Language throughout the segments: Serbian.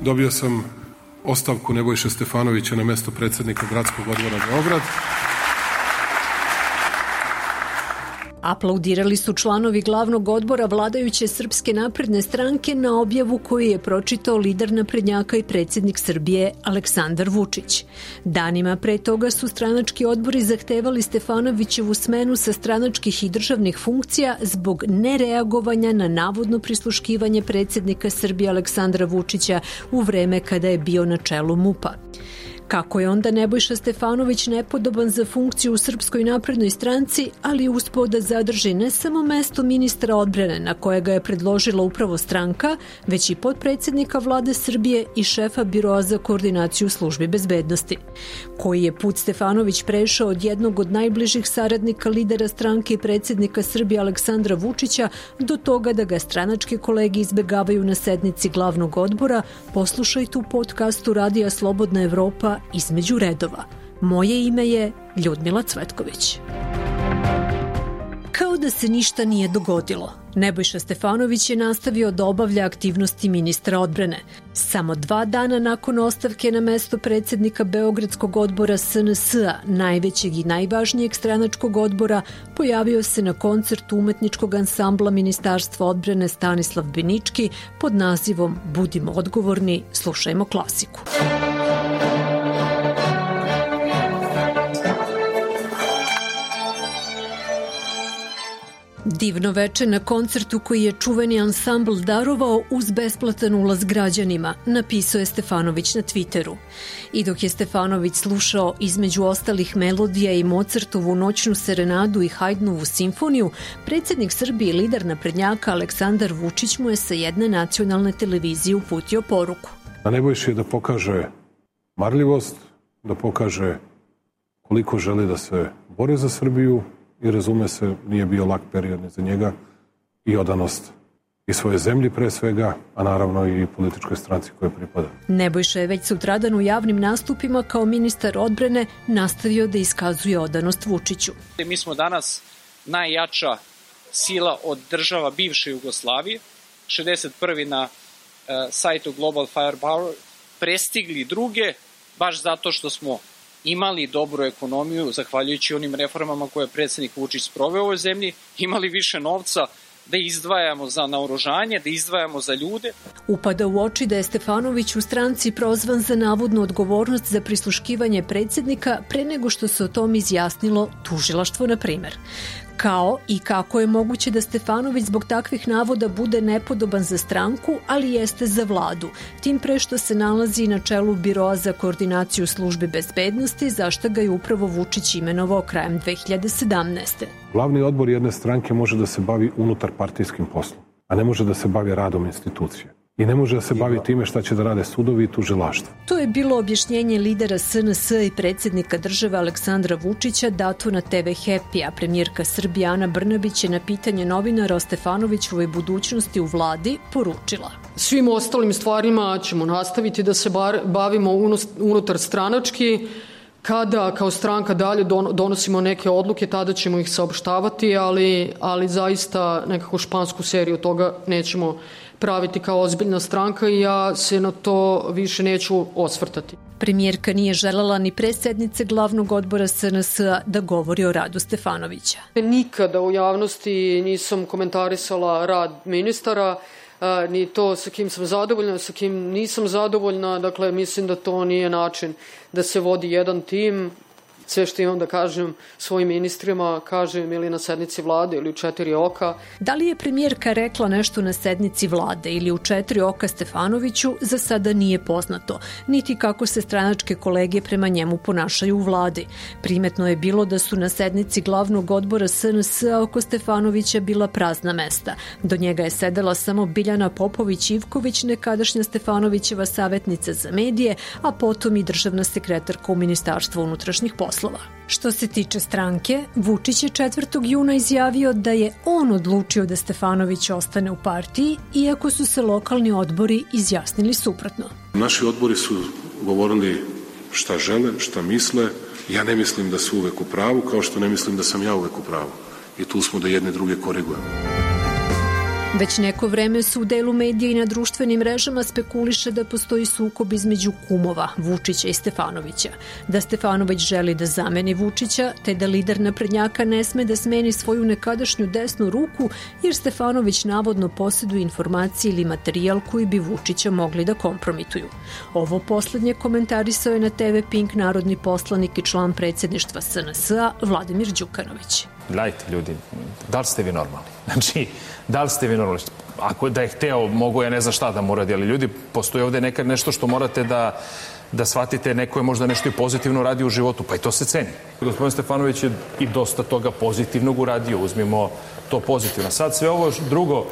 dobio sam ostavku Nebojše Stefanovića na mesto predsednika Gradskog odbora Beograd. Aplaudirali su članovi glavnog odbora vladajuće Srpske napredne stranke na objavu koju je pročitao lider naprednjaka i predsednik Srbije Aleksandar Vučić. Danima pre toga su stranački odbori zahtevali Stefanovićevu smenu sa stranačkih i državnih funkcija zbog nereagovanja na navodno prisluškivanje predsednika Srbije Aleksandra Vučića u vreme kada je bio na čelu MUPA. Kako je onda Nebojša Stefanović nepodoban za funkciju u Srpskoj naprednoj stranci, ali uspao da zadrži ne samo mesto ministra odbrane na koje ga je predložila upravo stranka, već i podpredsednika vlade Srbije i šefa biroa za koordinaciju službi bezbednosti. Koji je put Stefanović prešao od jednog od najbližih saradnika lidera stranke i predsednika Srbije Aleksandra Vučića do toga da ga stranačke kolege izbegavaju na sednici glavnog odbora, poslušajte u podcastu Radija Slobodna Evropa između redova. Moje ime je Ljudmila Cvetković. Kao da se ništa nije dogodilo. Nebojša Stefanović je nastavio da obavlja aktivnosti ministra odbrane. Samo dva dana nakon ostavke na mesto predsednika Beogradskog odbora SNS-a, najvećeg i najvažnijeg stranačkog odbora, pojavio se na koncertu umetničkog ansambla Ministarstva odbrane Stanislav Benički pod nazivom Budimo odgovorni, slušajmo klasiku. Divno veče na koncertu koji je čuveni ansambl darovao uz besplatan ulaz građanima, napisao je Stefanović na Twitteru. I dok je Stefanović slušao između ostalih melodija i Mozartovu noćnu serenadu i Hajdnovu simfoniju, predsednik Srbije i lider naprednjaka Aleksandar Vučić mu je sa jedne nacionalne televizije uputio poruku. A Nebojši je da pokaže marljivost, da pokaže koliko želi da se bori za Srbiju, i razume se, nije bio lak period za njega i odanost i svoje zemlji pre svega, a naravno i političkoj stranci koje pripada. Nebojša je već sutradan u javnim nastupima kao ministar odbrane nastavio da iskazuje odanost Vučiću. Mi smo danas najjača sila od država bivše Jugoslavije, 61. na uh, sajtu Global Firepower, prestigli druge, baš zato što smo imali dobru ekonomiju, zahvaljujući onim reformama koje je predsednik Vučić sproveo u ovoj zemlji, imali više novca da izdvajamo za naoružanje, da izdvajamo za ljude. Upada u oči da je Stefanović u stranci prozvan za navodnu odgovornost za prisluškivanje predsednika pre nego što se o tom izjasnilo tužilaštvo, na primer kao i kako je moguće da Stefanović zbog takvih navoda bude nepodoban za stranku, ali jeste za vladu, tim pre što se nalazi na čelu Biroa za koordinaciju službe bezbednosti, zašto ga je upravo Vučić imenovao krajem 2017. Glavni odbor jedne stranke može da se bavi unutar partijskim poslom, a ne može da se bavi radom institucije i ne može da se bavi time šta će da rade sudovi i tužilaštvo. To je bilo objašnjenje lidera SNS i predsednika države Aleksandra Vučića dato na TV Happy, a premijerka Srbije Ana Brnabić je na pitanje novinara o Stefanovićovoj budućnosti u vladi poručila. Svim ostalim stvarima ćemo nastaviti da se bar, bavimo unutar stranački, Kada kao stranka dalje donosimo neke odluke, tada ćemo ih saopštavati, ali, ali zaista nekako špansku seriju toga nećemo praviti kao ozbiljna stranka i ja se na to više neću osvrtati. Premijerka nije želela ni pre sednice glavnog odbora SNS da govori o radu Stefanovića. Nikada u javnosti nisam komentarisala rad ministara, ni to sa kim sam zadovoljna, sa kim nisam zadovoljna, dakle mislim da to nije način da se vodi jedan tim, sve što imam da kažem svojim ministrima, kažem ili na sednici vlade ili u četiri oka. Da li je premijerka rekla nešto na sednici vlade ili u četiri oka Stefanoviću, za sada nije poznato, niti kako se stranačke kolege prema njemu ponašaju u vladi. Primetno je bilo da su na sednici glavnog odbora SNS oko Stefanovića bila prazna mesta. Do njega je sedela samo Biljana Popović-Ivković, nekadašnja Stefanovićeva savjetnica za medije, a potom i državna sekretarka u Ministarstvu unutrašnjih poslova poslova. Što se tiče stranke, Vučić je 4. juna izjavio da je on odlučio da Stefanović ostane u partiji, iako su se lokalni odbori izjasnili suprotno. Naši odbori su govorili šta žele, šta misle. Ja ne mislim da su uvek u pravu, kao što ne mislim da sam ja uvek u pravu. I tu smo da jedne druge korigujemo. Već neko vreme su u delu medija i na društvenim mrežama spekuliše da postoji sukob između kumova Vučića i Stefanovića, da Stefanović želi da zameni Vučića, te da lider naprednjaka ne sme da smeni svoju nekadašnju desnu ruku jer Stefanović navodno posjeduje informacije ili materijal koji bi Vučića mogli da kompromituju. Ovo poslednje komentarisao je na TV Pink narodni poslanik i član predsedništva SNS-a Vladimir Đukanović. Gledajte ljudi, da li ste vi normalni? Znači, da li ste vi normalni? Ako da je hteo, mogu ja ne znam šta da mu radi, ali ljudi, postoji ovde nekad nešto što morate da da shvatite neko je možda nešto i pozitivno radio u životu, pa i to se ceni. Gospodin Stefanović je i dosta toga pozitivnog uradio, uzmimo to pozitivno. Sad sve ovo drugo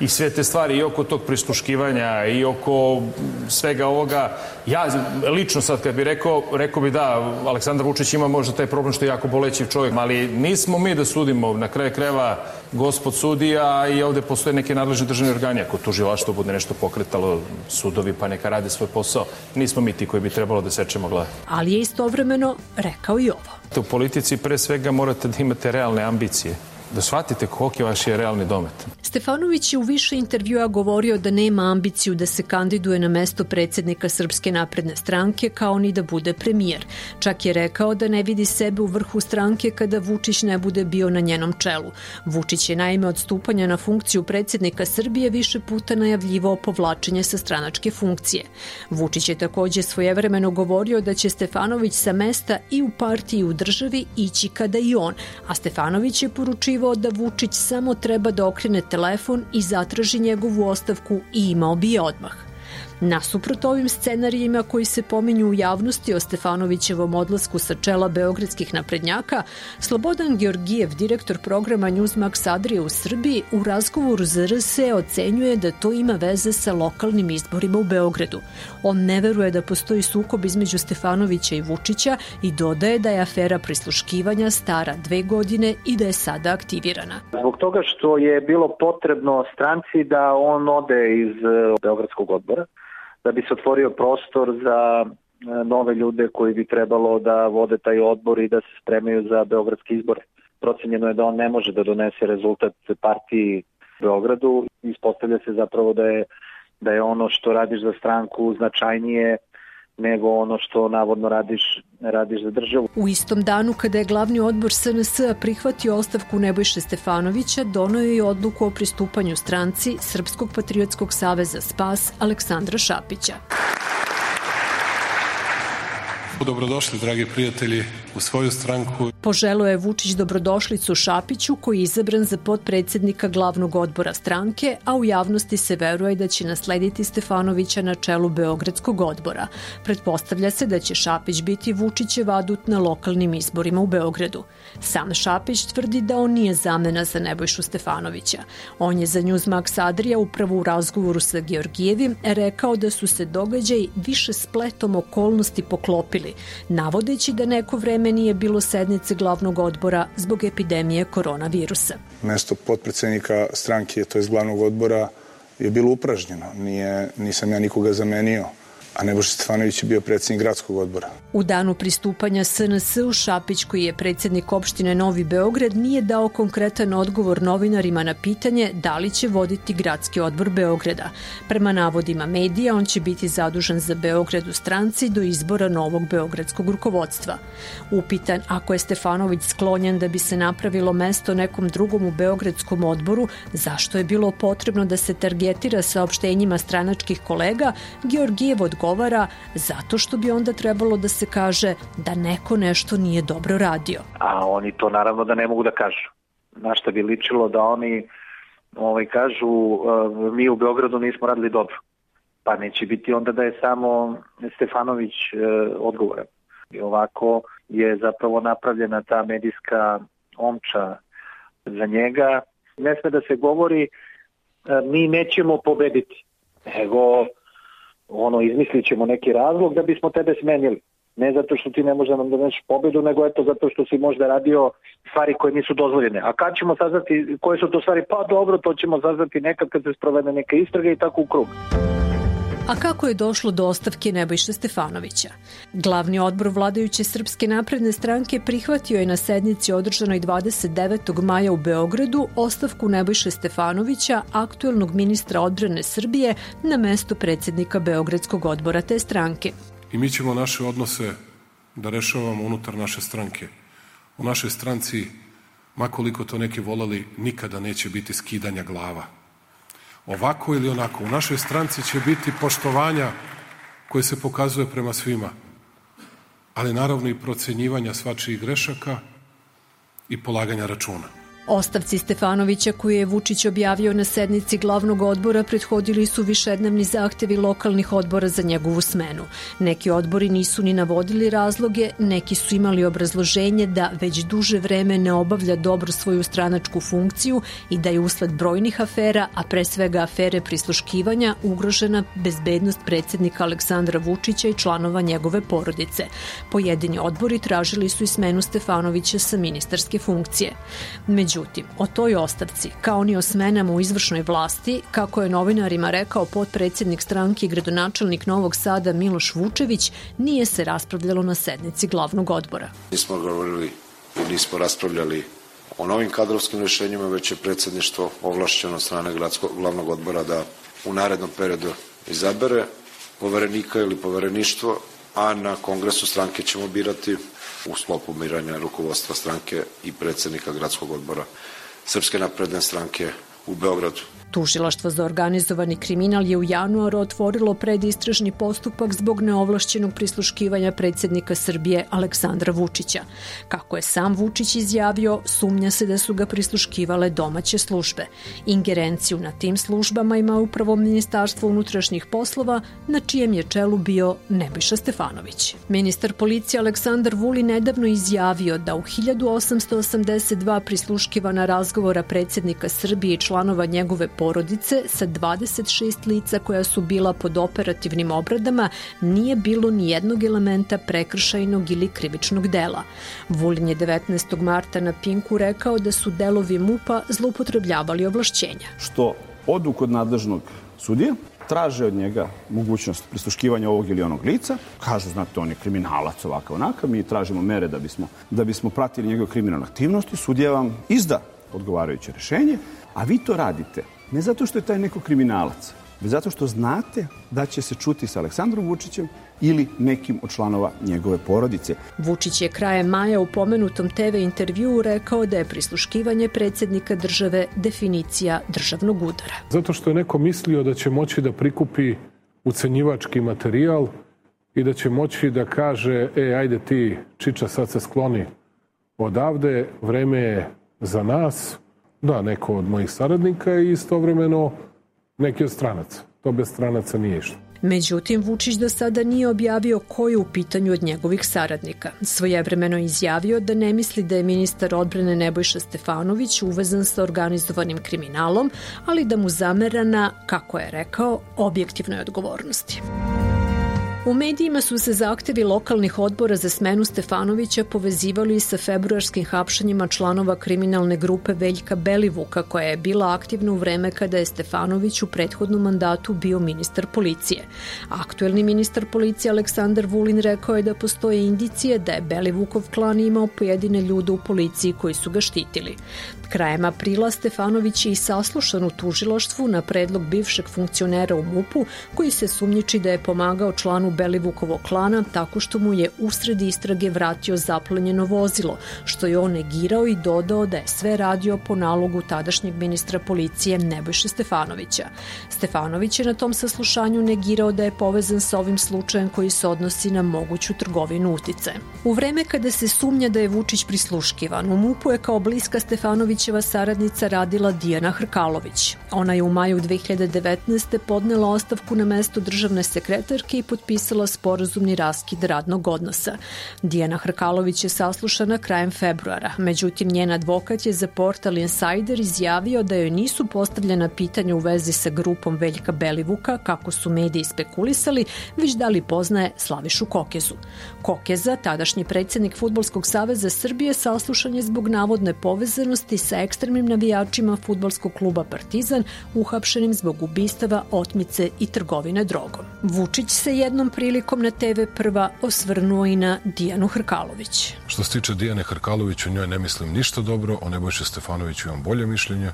i sve te stvari i oko tog prisluškivanja i oko svega ovoga. Ja lično sad kad bi rekao, rekao bi da, Aleksandar Vučić ima možda taj problem što je jako bolećiv čovjek, ali nismo mi da sudimo na kraju kreva gospod sudija i ovde postoje neke nadležne državne organi. Ako tužilaštvo bude nešto pokretalo sudovi pa neka rade svoj posao, nismo mi ti koji bi trebalo da sečemo glave. Ali je istovremeno rekao i ovo. U politici pre svega morate da imate realne ambicije da shvatite koliki vaš je realni domet. Stefanović je u više intervjua govorio da nema ambiciju da se kandiduje na mesto predsednika Srpske napredne stranke kao ni da bude premijer. Čak je rekao da ne vidi sebe u vrhu stranke kada Vučić ne bude bio na njenom čelu. Vučić je naime od stupanja na funkciju predsednika Srbije više puta najavljivao povlačenje sa stranačke funkcije. Vučić je takođe svojevremeno govorio da će Stefanović sa mesta i u partiji i u državi ići kada i on, a Stefanović je poručivao da Vučić samo treba da okrene telefon i zatraži njegovu ostavku i imao bi je odmah. Nasuprot ovim scenarijima koji se pominju u javnosti o Stefanovićevom odlasku sa čela beogradskih naprednjaka, Slobodan Georgijev, direktor programa Newsmax Adria u Srbiji, u razgovoru za RS ocenjuje da to ima veze sa lokalnim izborima u Beogradu. On ne veruje da postoji sukob između Stefanovića i Vučića i dodaje da je afera prisluškivanja stara dve godine i da je sada aktivirana. Zbog toga što je bilo potrebno stranci da on ode iz eh, Beogradskog odbora, da bi se otvorio prostor za e, nove ljude koji bi trebalo da vode taj odbor i da se spremaju za beogradske izbore. Procenjeno je da on ne može da donese rezultat partiji Beogradu. Ispostavlja se zapravo da je, da je ono što radiš za stranku značajnije nego ono što navodno radiš, radiš za državu. U istom danu kada je glavni odbor SNS prihvatio ostavku Nebojše Stefanovića, donojo je odluku o pristupanju stranci Srpskog patriotskog saveza Spas Aleksandra Šapića. Dobrodošli, dragi prijatelji, u svoju stranku. Poželo je Vučić dobrodošlicu Šapiću koji je izabran za podpredsednika glavnog odbora stranke, a u javnosti se veruje da će naslediti Stefanovića na čelu Beogradskog odbora. Pretpostavlja se da će Šapić biti Vučićev adut na lokalnim izborima u Beogradu. Sam Šapić tvrdi da on nije zamena za Nebojšu Stefanovića. On je za Newsmax Adria upravo u razgovoru sa Georgijevim rekao da su se događaj više spletom okolnosti poklopili, navodeći da neko vreme nije bilo sednice glavnog odbora zbog epidemije koronavirusa. Mesto potpredsednika stranke, to je glavnog odbora, je bilo upražnjeno. Nije, nisam ja nikoga zamenio a Nebojša Stefanović je bio predsednik gradskog odbora. U danu pristupanja SNS u Šapić, koji je predsednik opštine Novi Beograd, nije dao konkretan odgovor novinarima na pitanje da li će voditi gradski odbor Beograda. Prema navodima medija, on će biti zadužen za Beograd u stranci do izbora novog beogradskog rukovodstva. Upitan ako je Stefanović sklonjen da bi se napravilo mesto nekom drugom u Beogradskom odboru, zašto je bilo potrebno da se targetira saopštenjima stranačkih kolega, Georgijev odgovor odgovara zato što bi onda trebalo da se kaže da neko nešto nije dobro radio. A oni to naravno da ne mogu da kažu. Na šta bi ličilo da oni ovaj, kažu uh, mi u Beogradu nismo radili dobro. Pa neće biti onda da je samo Stefanović uh, odgovoran. I ovako je zapravo napravljena ta medijska omča za njega. Ne sme da se govori uh, mi nećemo pobediti, nego ono, izmislit ćemo neki razlog da bismo tebe smenili. Ne zato što ti ne može da nam doneš pobedu, nego eto zato što si možda radio stvari koje nisu dozvoljene. A kad ćemo saznati koje su to stvari? Pa dobro, to ćemo saznati nekad kad se sprovede neka istraga i tako u krug. A kako je došlo do ostavke Nebojša Stefanovića? Glavni odbor vladajuće Srpske napredne stranke prihvatio je na sednici održanoj 29. maja u Beogradu ostavku Nebojša Stefanovića, aktuelnog ministra odbrane Srbije, na mesto predsednika Beogradskog odbora te stranke. I mi ćemo naše odnose da rešavamo unutar naše stranke. U našoj stranci, makoliko to neki volali, nikada neće biti skidanja glava ovako ili onako. U našoj stranci će biti poštovanja koje se pokazuje prema svima, ali naravno i procenjivanja svačijih grešaka i polaganja računa. Ostavci Stefanovića koje je Vučić objavio na sednici glavnog odbora prethodili su višednevni zahtevi lokalnih odbora za njegovu smenu. Neki odbori nisu ni navodili razloge, neki su imali obrazloženje da već duže vreme ne obavlja dobro svoju stranačku funkciju i da je usled brojnih afera, a pre svega afere prisluškivanja, ugrožena bezbednost predsednika Aleksandra Vučića i članova njegove porodice. Pojedini odbori tražili su i smenu Stefanovića sa ministarske funkcije. Među Međutim, o toj ostavci, kao ni o smenama u izvršnoj vlasti, kako je novinarima rekao potpredsednik stranke i gradonačelnik Novog Sada Miloš Vučević, nije se raspravljalo na sednici glavnog odbora. Nismo govorili i nismo raspravljali o novim kadrovskim rešenjima, već je predsedništvo ovlašćeno strane gradskog glavnog odbora da u narednom periodu izabere poverenika ili povereništvo, a na kongresu stranke ćemo birati u sklopu miranja rukovodstva stranke i predsednika gradskog odbora Srpske napredne stranke u Beogradu. Tužilaštvo za organizovani kriminal je u januaru otvorilo predistražni postupak zbog neovlašćenog prisluškivanja predsednika Srbije Aleksandra Vučića. Kako je sam Vučić izjavio, sumnja se da su ga prisluškivale domaće službe. Ingerenciju na tim službama ima upravo Ministarstvo unutrašnjih poslova, na čijem je čelu bio Nebojša Stefanović. Ministar policije Aleksandar Vuli nedavno izjavio da u 1882 prisluškivana razgovora predsednika Srbije i članova njegove porodice sa 26 lica koja su bila pod operativnim obradama nije bilo ni jednog elementa prekršajnog ili krivičnog dela. Vulin je 19. marta na Pinku rekao da su delovi MUPA zloupotrebljavali ovlašćenja. Što odu kod nadležnog sudije, traže od njega mogućnost prisluškivanja ovog ili onog lica, kažu, znate, on je kriminalac ovakav onakav, mi tražimo mere da bismo, da bismo pratili njegove kriminalne aktivnosti, sudija vam izda odgovarajuće rešenje, a vi to radite Ne zato što je taj neko kriminalac, već zato što znate da će se čuti sa Aleksandrom Vučićem ili nekim od članova njegove porodice. Vučić je krajem maja u pomenutom TV intervjuu rekao da je prisluškivanje predsednika države definicija državnog udara. Zato što je neko mislio da će moći da prikupi ucenjivački materijal i da će moći da kaže, e, ajde ti, Čiča, sad se skloni odavde, vreme je za nas, Da, neko od mojih saradnika i istovremeno neki od stranaca. To bez stranaca nije išlo. Međutim, Vučić do sada nije objavio ko je u pitanju od njegovih saradnika. Svojevremeno izjavio da ne misli da je ministar odbrane Nebojša Stefanović uvezan sa organizovanim kriminalom, ali da mu zamera na, kako je rekao, objektivnoj odgovornosti. U medijima su se zahtevi lokalnih odbora za smenu Stefanovića povezivali sa februarskim hapšanjima članova kriminalne grupe Veljka Belivuka koja je bila aktivna u vreme kada je Stefanović u prethodnom mandatu bio ministar policije. Aktuelni ministar policije Aleksandar Vulin rekao je da postoje indicije da je Belivukov klan imao pojedine ljude u policiji koji su ga štitili. Krajem aprila Stefanović je i saslušan u tužiloštvu na predlog bivšeg funkcionera u MUP-u koji se sumnjiči da je pomagao članu Belivukovog klana tako što mu je usred istrage vratio zaplenjeno vozilo, što je on negirao i dodao da je sve radio po nalogu tadašnjeg ministra policije Nebojše Stefanovića. Stefanović je na tom saslušanju negirao da je povezan sa ovim slučajem koji se odnosi na moguću trgovinu utice. U vreme kada se sumnja da je Vučić prisluškivan, u MUP-u je kao bliska Stefanovićeva saradnica radila Dijana Hrkalović. Ona je u maju 2019. podnela ostavku na mesto državne sekretarke i potpisala sporazumni raskid radnog odnosa. Dijana Hrkalović je saslušana krajem februara, međutim njen advokat je za portal Insider izjavio da joj nisu postavljena pitanja u vezi sa grupom Veljka Belivuka, kako su mediji spekulisali, već da li poznaje Slavišu Kokezu. Kokeza, tadašnji predsednik Futbolskog saveza Srbije, saslušan je zbog navodne povezanosti sa ekstremnim navijačima futbolskog kluba Partizan uhapšenim zbog ubistava, otmice i trgovine drogom. Vučić se jednom prilikom na TV prva osvrnuo i na Dijanu Hrkalović. Što se tiče Dijane Hrkalović, o njoj ne mislim ništa dobro, o Nebojše Stefanoviću imam bolje mišljenje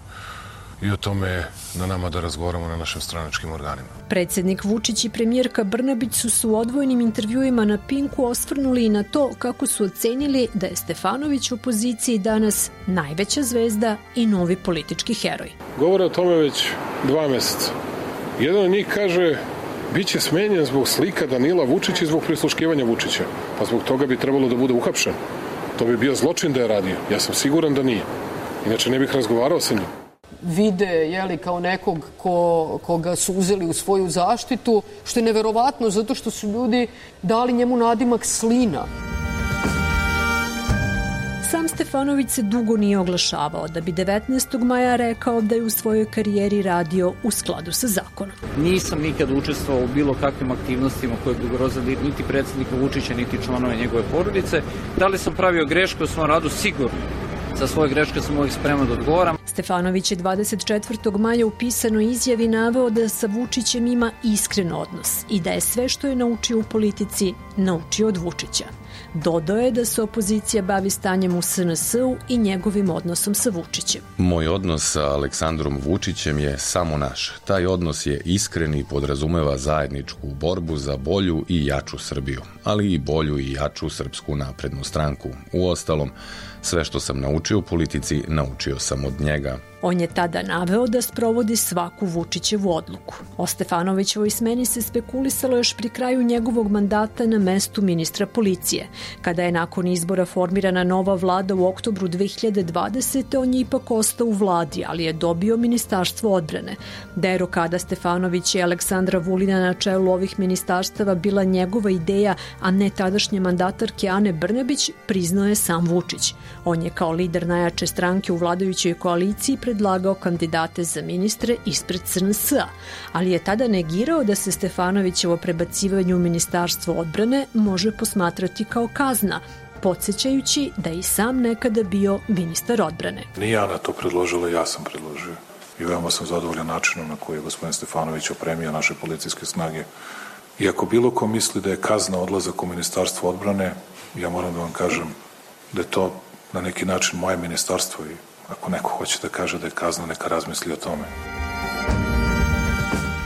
i o tome je na nama da razgovaramo na našim stranačkim organima. Predsednik Vučić i premijerka Brnabić su su u odvojnim intervjuima na Pinku osvrnuli i na to kako su ocenili da je Stefanović u opoziciji danas najveća zvezda i novi politički heroj. Govore o tome već dva meseca. Jedan od njih kaže biće smenjen zbog slika Danila Vučića i zbog prisluškivanja Vučića. Pa zbog toga bi trebalo da bude uhapšen. To bi bio zločin da je radio. Ja sam siguran da nije. Inače ne bih razgovarao sa njim vide jeli, kao nekog ko, koga su uzeli u svoju zaštitu, što je neverovatno zato što su ljudi dali njemu nadimak slina. Sam Stefanović se dugo nije oglašavao da bi 19. maja rekao da je u svojoj karijeri radio u skladu sa zakonom. Nisam nikad učestvovao u bilo kakvim aktivnostima koje bi ugrozili niti predsednika Vučića, niti članove njegove porodice. Da li sam pravio greške u svom radu? Sigurno. Za svoje greške sam uvijek spreman da odgovoram. Stefanović je 24. maja u pisanoj izjavi naveo da sa Vučićem ima iskren odnos i da je sve što je naučio u politici naučio od Vučića. Dodao je da se opozicija bavi stanjem u SNS-u i njegovim odnosom sa Vučićem. Moj odnos sa Aleksandrom Vučićem je samo naš. Taj odnos je iskren i podrazumeva zajedničku borbu za bolju i jaču Srbiju, ali i bolju i jaču Srpsku naprednu stranku. U ostalom, Sve što sam naučio u politici, naučio sam od njega. On je tada naveo da sprovodi svaku Vučićevu odluku. O Stefanovićevoj smeni se spekulisalo još pri kraju njegovog mandata na mestu ministra policije. Kada je nakon izbora formirana nova vlada u oktobru 2020. on je ipak ostao u vladi, ali je dobio ministarstvo odbrane. Da je rokada Stefanović i Aleksandra Vulina na čelu ovih ministarstava bila njegova ideja, a ne tadašnje mandatarke Ane Brnebić, priznao je sam Vučić. On je kao lider najjače stranke u vladajućoj koaliciji predlagao kandidate za ministre ispred CNS-a, ali je tada negirao da se Stefanovićevo prebacivanje u Ministarstvo odbrane može posmatrati kao kazna, podsjećajući da je i sam nekada bio ministar odbrane. Nije Ana to predložila, ja sam predložio. I veoma sam zadovoljan načinom na koji je gospodin Stefanović opremio naše policijske snage. I ako bilo ko misli da je kazna odlazak u ministarstvo odbrane, ja moram da vam kažem da je to na neki način moje ministarstvo i ako neko hoće da kaže da je kazna, neka razmisli o tome.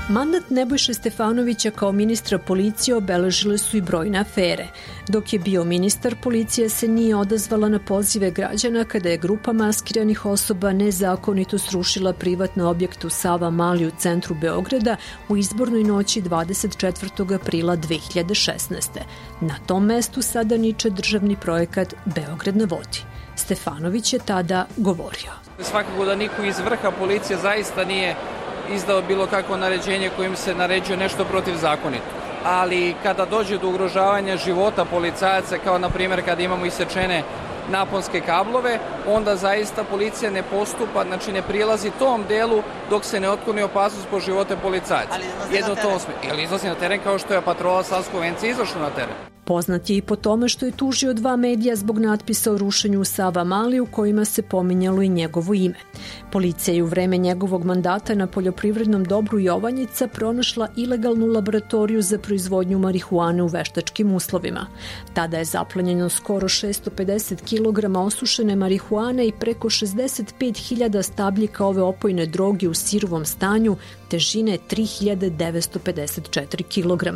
Mandat Nebojše Stefanovića kao ministra policije obeležile su i brojne afere. Dok je bio ministar, policija se nije odazvala na pozive građana kada je grupa maskiranih osoba nezakonito srušila privatni objekt u Sava Mali u centru Beograda u izbornoj noći 24. aprila 2016. Na tom mestu sada niče državni projekat Beograd na vodi. Stefanović je tada govorio. Svakako da niko iz vrha policije zaista nije izdao bilo kakvo naređenje kojim se naređuje nešto protiv zakonito. Ali kada dođe do ugrožavanja života policajaca, kao na primjer kada imamo isečene naponske kablove, onda zaista policija ne postupa, znači ne prilazi tom delu dok se ne otkloni opasnost po živote policajaca. Ali Jedno na teren. To, ili izlazi na teren kao što je patrola Savsko Vencija izašla na teren. Poznat je i po tome što je tužio dva medija zbog natpisa o rušenju Sava Mali u kojima se pominjalo i njegovo ime. Policija je u vreme njegovog mandata na poljoprivrednom dobru Jovanjica pronašla ilegalnu laboratoriju za proizvodnju marihuane u veštačkim uslovima. Tada je zaplanjeno skoro 650 kg osušene marihuane i preko 65.000 stabljika ove opojne droge u sirovom stanju težine 3954 kg.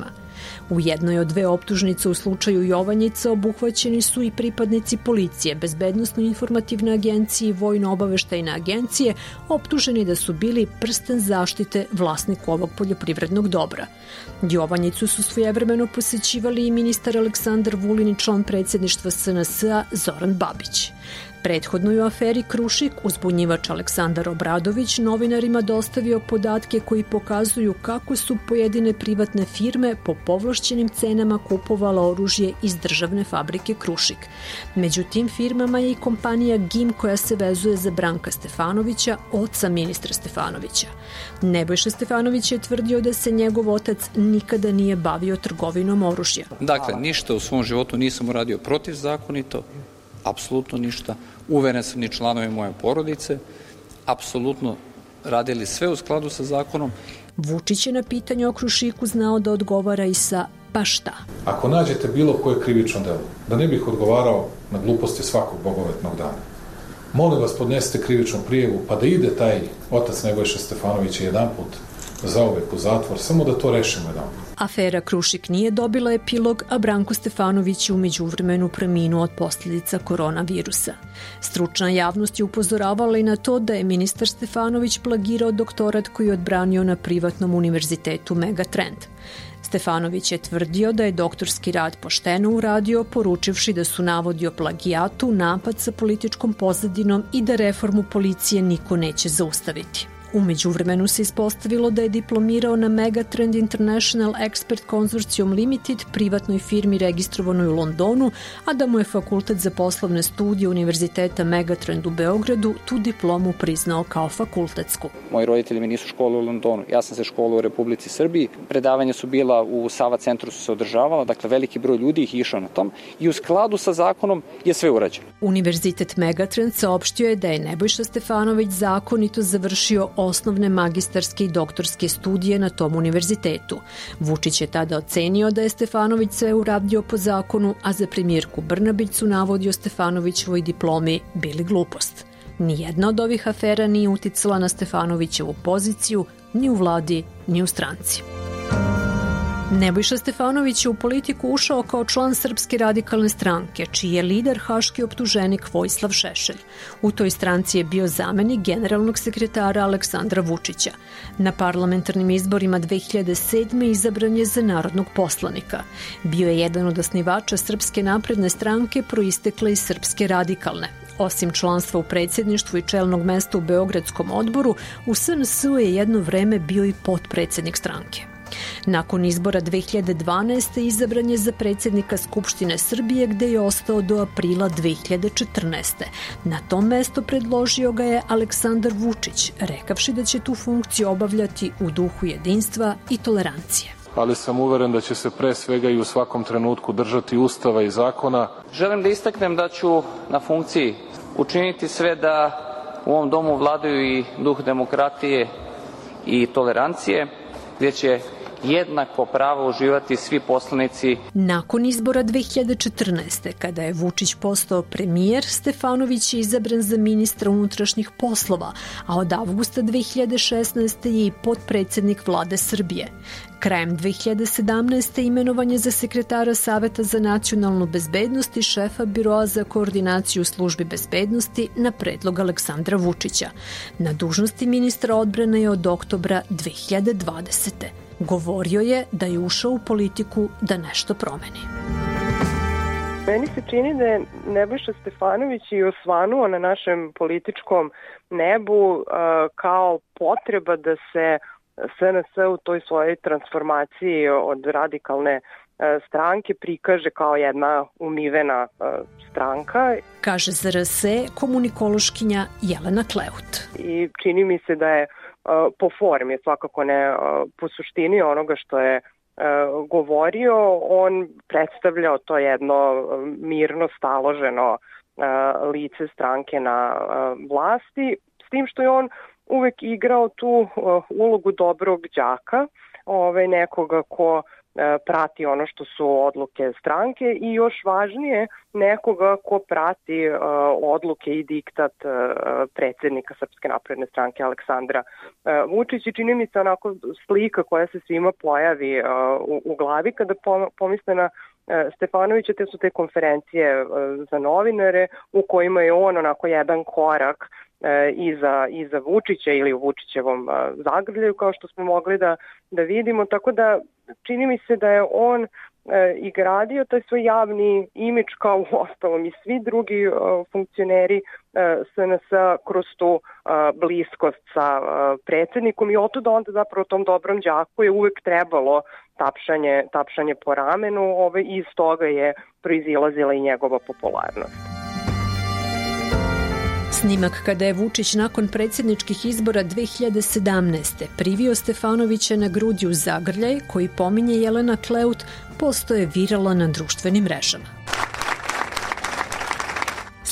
U jednoj od dve optužnice u slučaju Jovanjica obuhvaćeni su i pripadnici policije, bezbednostno-informativne agencije i vojno-obaveštajne agencije, optuženi da su bili prsten zaštite vlasniku ovog poljoprivrednog dobra. Jovanjicu su svojevremeno posećivali i ministar Aleksandar Vulin i član predsjedništva SNS-a Zoran Babić. Prethodno je u aferi Krušik uzbunjivač Aleksandar Obradović novinarima dostavio podatke koji pokazuju kako su pojedine privatne firme po povlašćenim cenama kupovala oružje iz državne fabrike Krušik. Među tim firmama je i kompanija GIM koja se vezuje za Branka Stefanovića, oca ministra Stefanovića. Nebojša Stefanović je tvrdio da se njegov otac nikada nije bavio trgovinom oružja. Dakle, ništa u svom životu nisam uradio protivzakonito, apsolutno ništa. Uveren sam ni članovi moje porodice, apsolutno radili sve u skladu sa zakonom. Vučić je na pitanje o Krušiku znao da odgovara i sa pa šta. Ako nađete bilo koje krivično delo, da ne bih odgovarao na gluposti svakog bogovetnog dana, molim vas podnesite krivičnu prijevu pa da ide taj otac Nebojša Stefanovića jedan put zauvek u zatvor, samo da to rešimo jedan. Afera Krušik nije dobila epilog, a Branko Stefanović je umeđu vremenu preminuo od posljedica koronavirusa. Stručna javnost je upozoravala i na to da je ministar Stefanović plagirao doktorat koji je odbranio na privatnom univerzitetu Megatrend. Stefanović je tvrdio da je doktorski rad pošteno uradio, poručivši da su navodi o plagijatu napad sa političkom pozadinom i da reformu policije niko neće zaustaviti. Umeđu vremenu se ispostavilo da je diplomirao na Megatrend International Expert Consortium Limited, privatnoj firmi registrovanoj u Londonu, a da mu je Fakultet za poslovne studije Univerziteta Megatrend u Beogradu tu diplomu priznao kao fakultetsku. Moji roditelji mi nisu školu u Londonu, ja sam se školu u Republici Srbiji. Predavanja su bila u Sava centru su se održavala, dakle veliki broj ljudi ih išao na tom i u skladu sa zakonom je sve urađeno. Univerzitet Megatrend saopštio je da je Nebojša Stefanović zakonito završio osnovne magistarske i doktorske studije na tom univerzitetu. Vučić je tada ocenio da je Stefanović sve uradio po zakonu, a za premijerku Brnabić su navodio Stefanovićevoj diplomi bili glupost. Nijedna od ovih afera nije uticala na Stefanovićevu poziciju ni u vladi, ni u stranci. Nebojša Stefanović je u politiku ušao kao član Srpske radikalne stranke, čiji je lider haški optuženik Vojislav Šešelj. U toj stranci je bio zamenik generalnog sekretara Aleksandra Vučića. Na parlamentarnim izborima 2007. izabran je za narodnog poslanika. Bio je jedan od osnivača Srpske napredne stranke proistekle iz Srpske radikalne. Osim članstva u predsjedništvu i čelnog mesta u Beogradskom odboru, u SNS-u je jedno vreme bio i potpredsednik stranke. Nakon izbora 2012. izabran je za predsjednika Skupštine Srbije gde je ostao do aprila 2014. Na tom mesto predložio ga je Aleksandar Vučić, rekavši da će tu funkciju obavljati u duhu jedinstva i tolerancije ali sam uveren da će se pre svega i u svakom trenutku držati Ustava i zakona. Želim da istaknem da ću na funkciji učiniti sve da u ovom domu vladaju i duh demokratije i tolerancije, gdje će jednako pravo uživati svi poslanici. Nakon izbora 2014. kada je Vučić postao premijer, Stefanović je izabran za ministra unutrašnjih poslova, a od avgusta 2016. je i potpredsednik vlade Srbije. Krajem 2017. imenovan je za sekretara Saveta za nacionalnu bezbednost i šefa Biroa za koordinaciju službi bezbednosti na predlog Aleksandra Vučića. Na dužnosti ministra odbrane je od oktobra 2020. Govorio je da je ušao u politiku da nešto promeni. Meni se čini da je Nebojša Stefanović i osvanuo na našem političkom nebu uh, kao potreba da se SNS u toj svojoj transformaciji od radikalne stranke prikaže kao jedna umivena stranka. Kaže za RS komunikološkinja Jelena Kleut. I čini mi se da je po formi, svakako ne po suštini onoga što je govorio, on predstavljao to jedno mirno staloženo lice stranke na vlasti, s tim što je on uvek igrao tu ulogu dobrog đaka, ovaj, nekoga ko E, prati ono što su odluke stranke i još važnije nekoga ko prati uh, odluke i diktat uh, predsednika Srpske napredne stranke Aleksandra Vučić i čini mi se onako slika koja se svima pojavi u, u glavi kada pomisle na Stefanovića, te su te konferencije za novinare u kojima je on onako jedan korak e, iza, iza Vučića ili u Vučićevom zagrljaju kao što smo mogli da, da vidimo, tako da čini mi se da je on e, i gradio taj svoj javni imič kao u ostalom i svi drugi e, funkcioneri e, SNS kroz tu e, bliskost sa e, predsednikom. I otuda onda zapravo tom dobrom đaku je uvek trebalo tapšanje, tapšanje po ramenu. Ovaj, i iz toga je proizilazila i njegova popularnost. Snimak kada je Vučić nakon predsjedničkih izbora 2017. privio Stefanovića na grudi u zagrljaj, koji pominje Jelena Kleut, postoje virala na društvenim mrežama.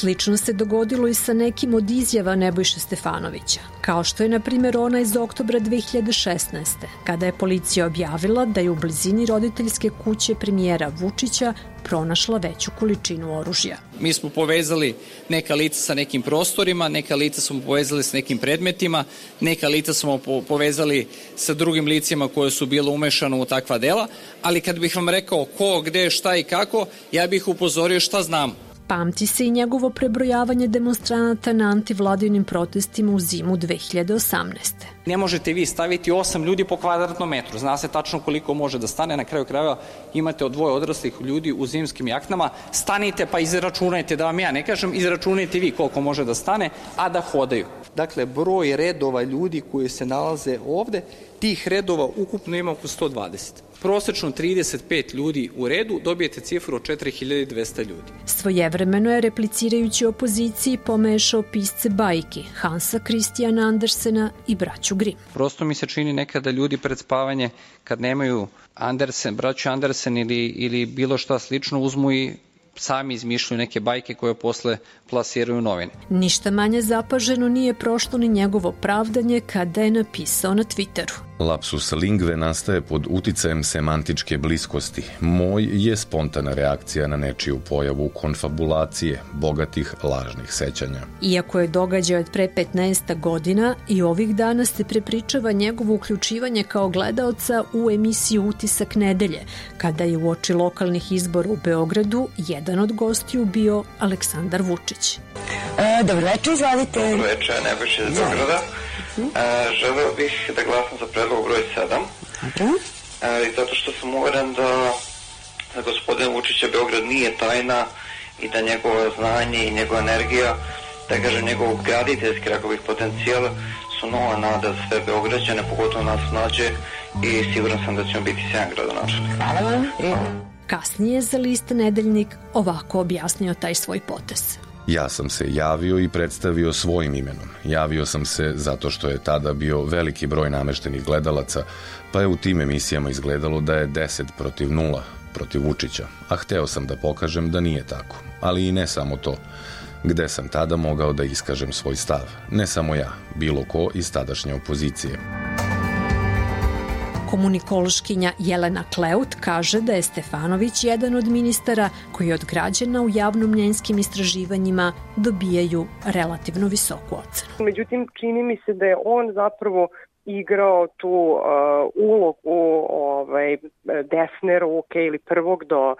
Slično se dogodilo i sa nekim od izjava Nebojše Stefanovića, kao što je na primjer ona iz oktobra 2016. kada je policija objavila da je u blizini roditeljske kuće premijera Vučića pronašla veću količinu oružja. Mi smo povezali neka lica sa nekim prostorima, neka lica smo povezali sa nekim predmetima, neka lica smo povezali sa drugim licima koje su bilo umešano u takva dela, ali kad bih vam rekao ko, gde, šta i kako, ja bih upozorio šta znam. Pamti se i njegovo prebrojavanje demonstranata na antivladinim protestima u zimu 2018. Ne možete vi staviti osam ljudi po kvadratnom metru. Zna se tačno koliko može da stane. Na kraju krajeva imate od dvoje odraslih ljudi u zimskim jaknama. Stanite pa izračunajte, da vam ja ne kažem, izračunajte vi koliko može da stane, a da hodaju. Dakle, broj redova ljudi koji se nalaze ovde, tih redova ukupno ima oko 120 prosečno 35 ljudi u redu, dobijete cifru od 4200 ljudi. Svojevremeno je replicirajući opoziciji pomešao pisce bajki Hansa Kristijana Andersena i braću Grimm. Prosto mi se čini nekada ljudi pred spavanje kad nemaju Andersen, braću Andersen ili, ili bilo šta slično uzmu i sami izmišljaju neke bajke koje posle plasiraju novine. Ništa manje zapaženo nije prošlo ni njegovo pravdanje kada je napisao na Twitteru. Lapsus lingve nastaje pod uticajem semantičke bliskosti. Moj je spontana reakcija na nečiju pojavu konfabulacije, bogatih lažnih sećanja. Iako je događaj od pre 15 godina i ovih dana se prepričava njegovo uključivanje kao gledaoca u emisiju Utisak nedelje, kada je u oči lokalnih izbora u Beogradu jedan od gostiju bio Aleksandar Vučić. E, dobro večer, izvadite. Dobro večer, Nebojša iz Beograda. E, želeo bih da glasam za predlog broj 7. Dobro. E, zato što sam uveren da, da gospodin Vučića Beograd nije tajna i da njegovo znanje i njegova energija, da kažem njegov graditeljski, rekao bih, potencijal su nova nada za sve Beograđane, pogotovo nas mlađe i siguran sam da ćemo biti sjajan gradonačelnik. Hvala vam. Kasnije za list Nedeljnik ovako objasnio taj svoj potez. Ja sam se javio i predstavio svojim imenom. Javio sam se zato što je tada bio veliki broj nameštenih gledalaca, pa je u tim emisijama izgledalo da je 10 protiv 0 protiv Vučića, a hteo sam da pokažem da nije tako. Ali i ne samo to. Gde sam tada mogao da iskažem svoj stav. Ne samo ja, bilo ko iz tadašnje opozicije. Komunikološkinja Jelena Kleut kaže da je Stefanović jedan od ministara koji od građana u javnomnjenskim istraživanjima dobijaju relativno visoku ocenu. Međutim, čini mi se da je on zapravo igrao tu uh, ulogu ovaj, desne ruke ili prvog do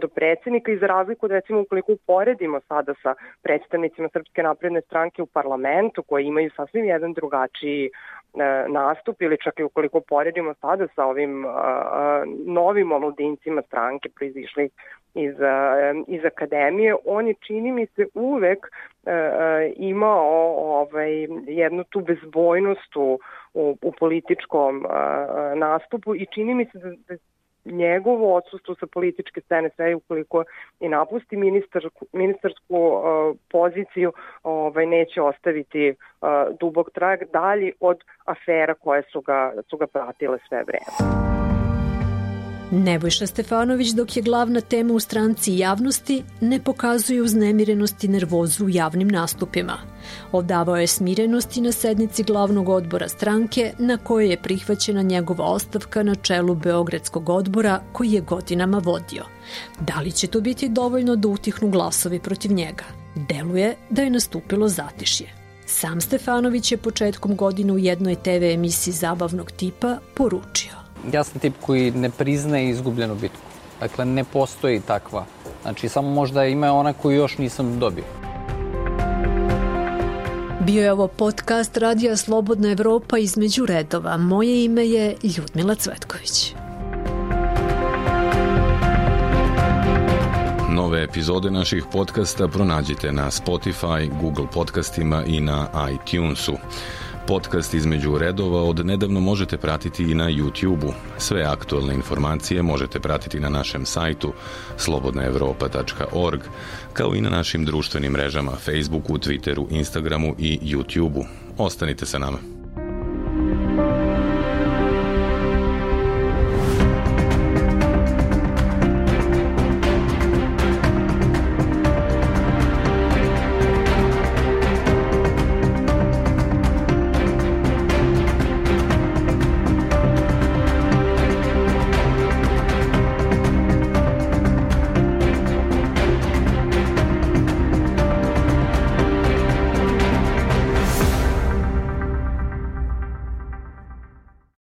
do predsednika i za razliku da recimo ukoliko uporedimo sada sa predstavnicima Srpske napredne stranke u parlamentu koji imaju sasvim jedan drugačiji nastup ili čak i ukoliko poredimo sada sa ovim novim omladincima stranke proizišli iz, iz akademije, on je čini mi se uvek e, e, imao ovaj, jednu tu bezbojnost u, u, u političkom nastupu i čini mi se da, da njegovo odsustvo sa političke scene sve ukoliko i napusti ministarsku, ministarsku uh, poziciju ovaj, neće ostaviti uh, dubog trag dalji od afera koje su ga, su ga pratile sve vreme. Nebojša Stefanović, dok je glavna tema u stranci i javnosti, ne pokazuje uznemirenost i nervozu u javnim nastupima. Odavao je smirenost i na sednici glavnog odbora stranke na kojoj je prihvaćena njegova ostavka na čelu Beogradskog odbora koji je godinama vodio. Da li će to biti dovoljno da utihnu glasovi protiv njega? Deluje da je nastupilo zatišje. Sam Stefanović je početkom godine u jednoj TV emisiji zabavnog tipa poručio ja sam tip koji ne priznaje izgubljenu bitku. Dakle, ne postoji takva. Znači, samo možda ima ona koju još nisam dobio. Bio je ovo podcast Radija Slobodna Evropa između redova. Moje ime je Ljudmila Cvetković. Nove epizode naših podcasta pronađite na Spotify, Google podcastima i na iTunesu. Podcast između redova od nedavno možete pratiti i na YouTube-u. Sve aktualne informacije možete pratiti na našem sajtu slobodnaevropa.org, kao i na našim društvenim mrežama Facebooku, Twitteru, Instagramu i YouTube-u. Ostanite sa nama.